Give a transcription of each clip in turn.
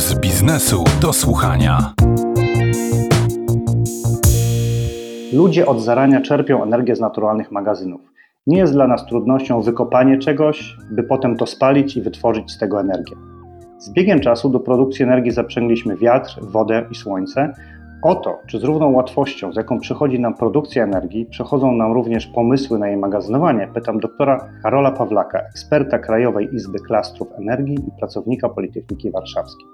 z biznesu do słuchania. Ludzie od zarania czerpią energię z naturalnych magazynów. Nie jest dla nas trudnością wykopanie czegoś, by potem to spalić i wytworzyć z tego energię. Z biegiem czasu do produkcji energii zaprzęgliśmy wiatr, wodę i słońce. O to, czy z równą łatwością, z jaką przychodzi nam produkcja energii, przechodzą nam również pomysły na jej magazynowanie, pytam doktora Karola Pawlaka, eksperta Krajowej Izby Klastrów Energii i pracownika Politechniki Warszawskiej.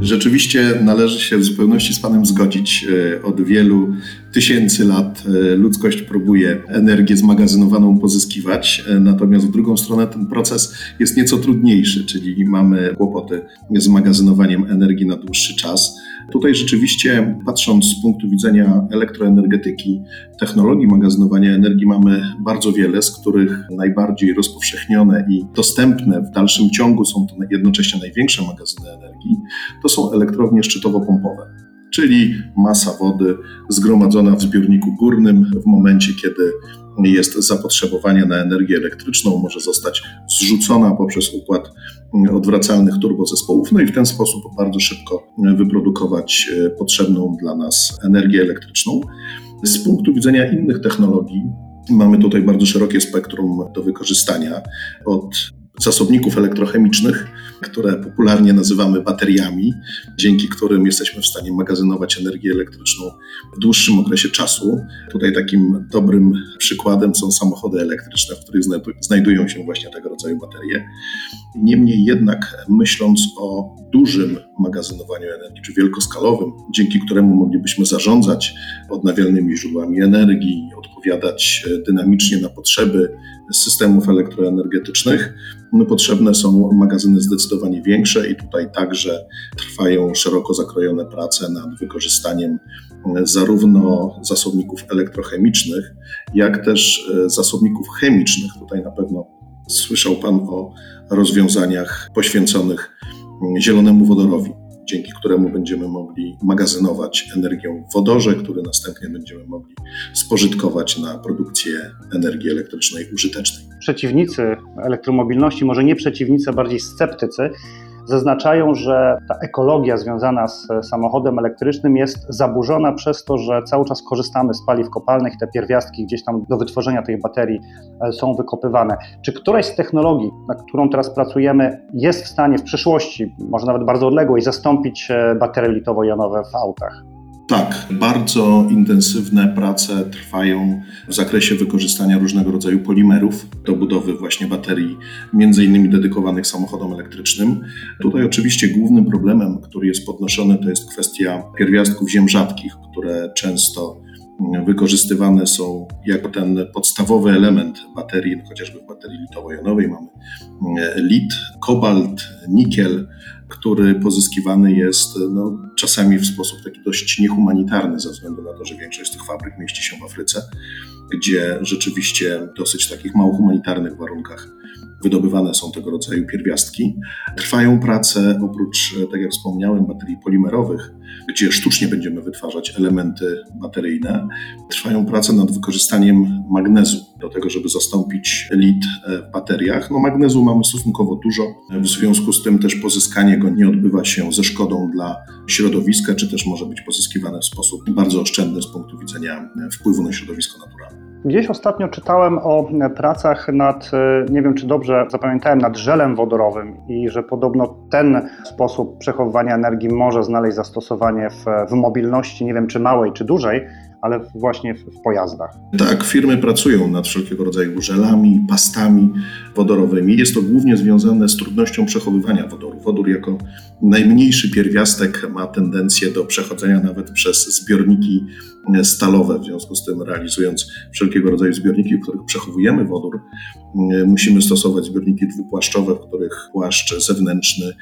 Rzeczywiście należy się w zupełności z Panem zgodzić. E, od wielu tysięcy lat e, ludzkość próbuje energię zmagazynowaną pozyskiwać, e, natomiast w drugą stronę ten proces jest nieco trudniejszy, czyli mamy kłopoty z magazynowaniem energii na dłuższy czas. Tutaj rzeczywiście, patrząc z punktu widzenia elektroenergetyki, technologii magazynowania energii, mamy bardzo wiele, z których najbardziej rozpowszechnione i dostępne w dalszym ciągu są to jednocześnie największe magazyny energii, to są elektrownie szczytowo-pompowe czyli masa wody zgromadzona w zbiorniku górnym w momencie, kiedy jest zapotrzebowanie na energię elektryczną, może zostać zrzucona poprzez układ odwracalnych turbozespołów, no i w ten sposób bardzo szybko wyprodukować e, potrzebną dla nas energię elektryczną. Z punktu widzenia innych technologii, Mamy tutaj bardzo szerokie spektrum do wykorzystania, od zasobników elektrochemicznych, które popularnie nazywamy bateriami, dzięki którym jesteśmy w stanie magazynować energię elektryczną w dłuższym okresie czasu. Tutaj takim dobrym przykładem są samochody elektryczne, w których znajdują się właśnie tego rodzaju baterie. Niemniej jednak, myśląc o dużym magazynowaniu energii, czy wielkoskalowym, dzięki któremu moglibyśmy zarządzać odnawialnymi źródłami energii, odpowiadać dynamicznie na potrzeby systemów elektroenergetycznych, no potrzebne są magazyny zdecydowanie większe i tutaj także trwają szeroko zakrojone prace nad wykorzystaniem e, zarówno zasobników elektrochemicznych, jak też e, zasobników chemicznych. Tutaj na pewno słyszał Pan o rozwiązaniach poświęconych mm, zielonemu wodorowi dzięki któremu będziemy mogli magazynować energię w wodorze, który następnie będziemy mogli spożytkować na produkcję energii elektrycznej użytecznej. Przeciwnicy elektromobilności, może nie przeciwnicy, a bardziej sceptycy, zaznaczają, że ta ekologia związana z samochodem elektrycznym jest zaburzona przez to, że cały czas korzystamy z paliw kopalnych, te pierwiastki gdzieś tam do wytworzenia tych baterii e, są wykopywane. Czy któraś z technologii, nad którą teraz pracujemy, jest w stanie w przyszłości, może nawet bardzo odległej, zastąpić e, baterie litowo-jonowe w autach? Tak, bardzo intensywne prace trwają w zakresie wykorzystania różnego rodzaju polimerów do budowy właśnie baterii, między innymi dedykowanych samochodom elektrycznym. Tutaj oczywiście głównym problemem, który jest podnoszony, to jest kwestia pierwiastków ziem rzadkich, które często wykorzystywane są jako ten podstawowy element baterii, chociażby w baterii litowo-jonowej mamy e, lit, kobalt, nikiel, który pozyskiwany jest no, czasami w sposób taki dość niehumanitarny, ze względu na to, że większość z tych fabryk mieści się w Afryce, gdzie rzeczywiście w dosyć takich mało humanitarnych warunkach wydobywane są tego rodzaju pierwiastki. Trwają prace oprócz, tak jak wspomniałem, baterii polimerowych, gdzie sztucznie będziemy wytwarzać elementy bateryjne. Trwają prace nad wykorzystaniem magnezu do tego, żeby zastąpić lid w bateriach. No magnezu mamy stosunkowo dużo, w związku z tym też pozyskanie go nie odbywa się ze szkodą dla środowiska, czy też może być pozyskiwane w sposób bardzo oszczędny z punktu widzenia wpływu na środowisko naturalne. Gdzieś ostatnio czytałem o pracach nad, e, nie wiem czy dobrze zapamiętałem, nad żelem wodorowym i że podobno ten sposób przechowywania energii może znaleźć zastosowanie w, w mobilności, nie wiem czy małej, czy dużej, ale właśnie w, w, pojazdach. Tak, firmy pracują nad wszelkiego rodzaju żelami, pastami wodorowymi. Jest to głównie związane z trudnością przechowywania wodoru. Wodór jako najmniejszy pierwiastek ma tendencję do przechodzenia nawet przez zbiorniki stalowe. W związku z tym, realizując wszelkiego rodzaju zbiorniki, w których przechowujemy wodór, musimy stosować zbiorniki dwupłaszczowe, w których płaszcz zewnętrzny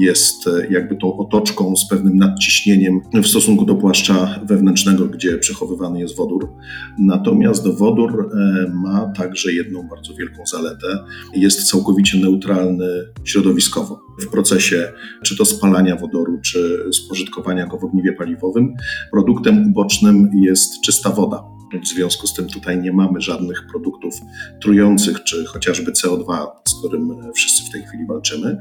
jest jakby tą otoczką z pewnym nadciśnieniem w stosunku do płaszcza wewnętrznego, gdzie przechowywany jest wodór. Natomiast wodór e, ma także jedną bardzo wielką zaletę. Jest całkowicie neutralny środowiskowo. W procesie czy to spalania wodoru, czy spożytkowania go w ogniwie paliwowym, produktem ubocznym jest czysta woda. W związku z tym tutaj nie mamy żadnych produktów trujących, czy chociażby CO2, z którym wszyscy w tej chwili walczymy.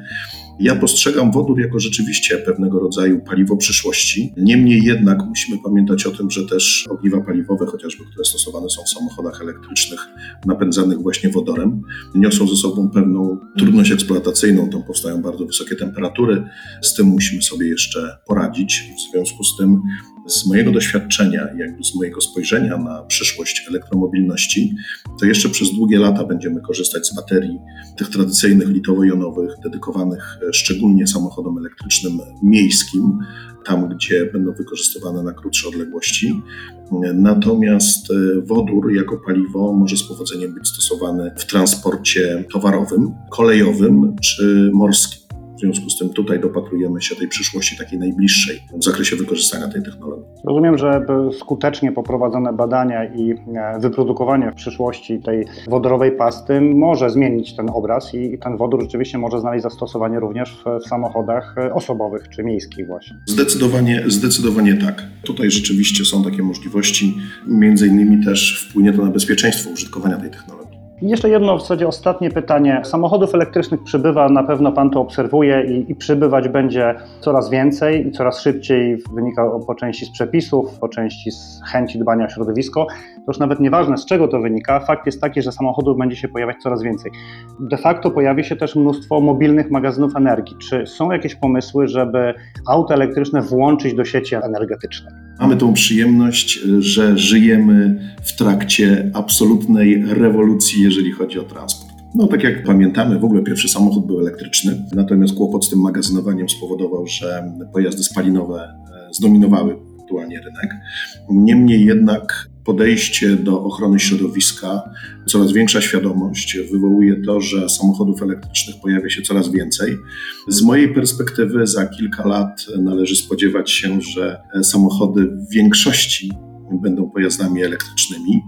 Ja postrzegam wodór jako rzeczywiście pewnego rodzaju paliwo przyszłości. Niemniej jednak musimy pamiętać o tym, że też ogniwa paliwowe, chociażby które stosowane są w samochodach elektrycznych napędzanych właśnie wodorem, niosą ze sobą pewną trudność eksploatacyjną. Tam powstają bardzo wysokie temperatury. Z tym musimy sobie jeszcze poradzić. W związku z tym z mojego doświadczenia, jakby z mojego spojrzenia na przyszłość elektromobilności, to jeszcze przez długie lata będziemy korzystać z baterii tych tradycyjnych litowo-jonowych, dedykowanych szczególnie samochodom elektrycznym miejskim, tam gdzie będą wykorzystywane na krótsze odległości. Natomiast wodór jako paliwo może z powodzeniem być stosowany w transporcie towarowym, kolejowym czy morskim. W związku z tym tutaj dopatrujemy się tej przyszłości takiej najbliższej w zakresie wykorzystania tej technologii. Rozumiem, że skutecznie poprowadzone badania i e, wyprodukowanie w przyszłości tej wodorowej pasty może zmienić ten obraz i ten wodór rzeczywiście może znaleźć zastosowanie również w, samochodach e, osobowych czy miejskich właśnie. Zdecydowanie, zdecydowanie tak. Tutaj rzeczywiście są takie możliwości. Między innymi też wpłynie to na bezpieczeństwo użytkowania tej technologii. I jeszcze jedno w zasadzie ostatnie pytanie. Samochodów elektrycznych przybywa, na pewno Pan to obserwuje i, i przybywać będzie coraz więcej i coraz szybciej. Wynika po części z przepisów, po części z chęci dbania o środowisko. To już nawet nieważne z czego to wynika. Fakt jest taki, że samochodów będzie się pojawiać coraz więcej. De facto pojawi się też mnóstwo mobilnych magazynów energii. Czy są jakieś pomysły, żeby auta elektryczne włączyć do sieci energetycznej? Mamy tą przyjemność, że żyjemy w trakcie absolutnej rewolucji, jeżeli chodzi o transport. No, tak jak pamiętamy, w ogóle pierwszy samochód był elektryczny, natomiast kłopot z tym magazynowaniem spowodował, że pojazdy spalinowe zdominowały aktualnie rynek. Niemniej jednak podejście do ochrony środowiska, coraz większa świadomość wywołuje to, że samochodów elektrycznych pojawia się coraz więcej. Z mojej perspektywy za kilka lat należy spodziewać się, że samochody w większości będą pojazdami elektrycznymi.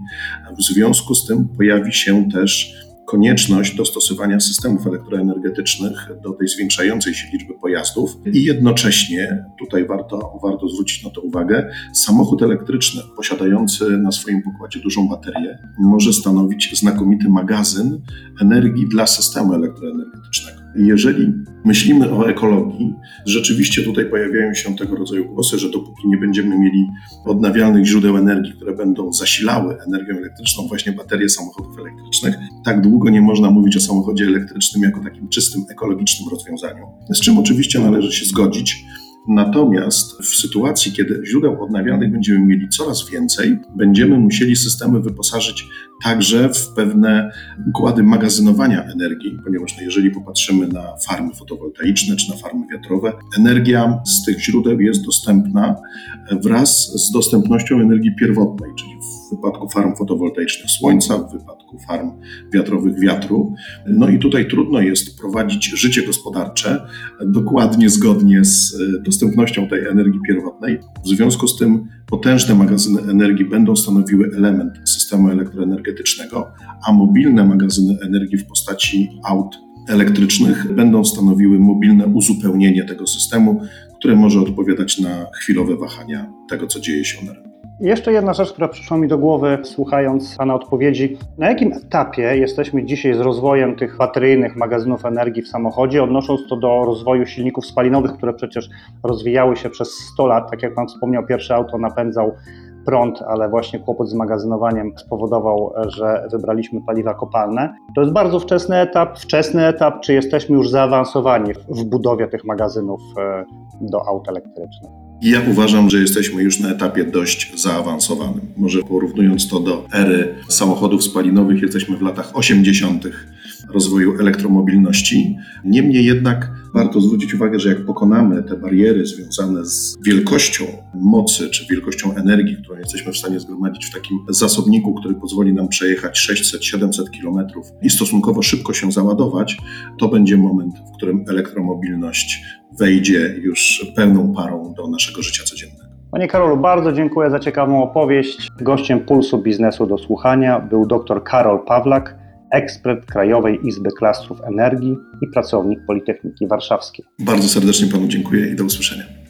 W związku z tym pojawi się też konieczność dostosowania systemów elektroenergetycznych do tej zwiększającej się liczby pojazdów i jednocześnie, tutaj warto, warto zwrócić na to uwagę, samochód elektryczny posiadający na swoim pokładzie dużą baterię może stanowić znakomity magazyn energii dla systemu elektroenergetycznego. Jeżeli myślimy o ekologii, rzeczywiście tutaj pojawiają się tego rodzaju głosy, że dopóki nie będziemy mieli odnawialnych źródeł energii, które będą zasilały energią elektryczną właśnie baterie samochodów elektrycznych, tak długo nie można mówić o samochodzie elektrycznym jako takim czystym ekologicznym rozwiązaniu. Z czym oczywiście należy się zgodzić. Natomiast w sytuacji, kiedy źródeł odnawialnych będziemy mieli coraz więcej, będziemy musieli systemy wyposażyć także w pewne układy magazynowania energii, ponieważ no jeżeli popatrzymy na farmy fotowoltaiczne czy na farmy wiatrowe, energia z tych źródeł jest dostępna wraz z dostępnością energii pierwotnej, czyli w wypadku farm fotowoltaicznych słońca, w wypadku farm wiatrowych wiatru. No i tutaj trudno jest prowadzić życie gospodarcze dokładnie zgodnie z dostępnością tej energii pierwotnej. W związku z tym potężne magazyny energii będą stanowiły element systemu elektroenergetycznego, a mobilne magazyny energii w postaci aut elektrycznych będą stanowiły mobilne uzupełnienie tego systemu, które może odpowiadać na chwilowe wahania tego, co dzieje się na rynku. Jeszcze jedna rzecz, która przyszła mi do głowy, słuchając Pana odpowiedzi. Na jakim etapie jesteśmy dzisiaj z rozwojem tych bateryjnych magazynów energii w samochodzie, odnosząc to do rozwoju silników spalinowych, które przecież rozwijały się przez 100 lat? Tak jak Pan wspomniał, pierwsze auto napędzał prąd, ale właśnie kłopot z magazynowaniem spowodował, że wybraliśmy paliwa kopalne. To jest bardzo wczesny etap. Wczesny etap, czy jesteśmy już zaawansowani w budowie tych magazynów e, do aut elektrycznych? Ja uważam, że jesteśmy już na etapie dość zaawansowanym. Może porównując to do ery samochodów spalinowych, jesteśmy w latach 80. rozwoju elektromobilności. Niemniej jednak warto zwrócić uwagę, że jak pokonamy te bariery związane z wielkością mocy czy wielkością energii, którą jesteśmy w stanie zgromadzić w takim zasobniku, który pozwoli nam przejechać 600-700 km i stosunkowo szybko się załadować, to będzie moment, w którym elektromobilność wejdzie już pełną parą do naszego życia codziennego. Panie Karolu, bardzo dziękuję za ciekawą opowieść. Gościem Pulsu Biznesu do Słuchania był dr Karol Pawlak, ekspert Krajowej Izby Klastrów Energii i pracownik Politechniki Warszawskiej. Bardzo serdecznie Panu dziękuję i do usłyszenia.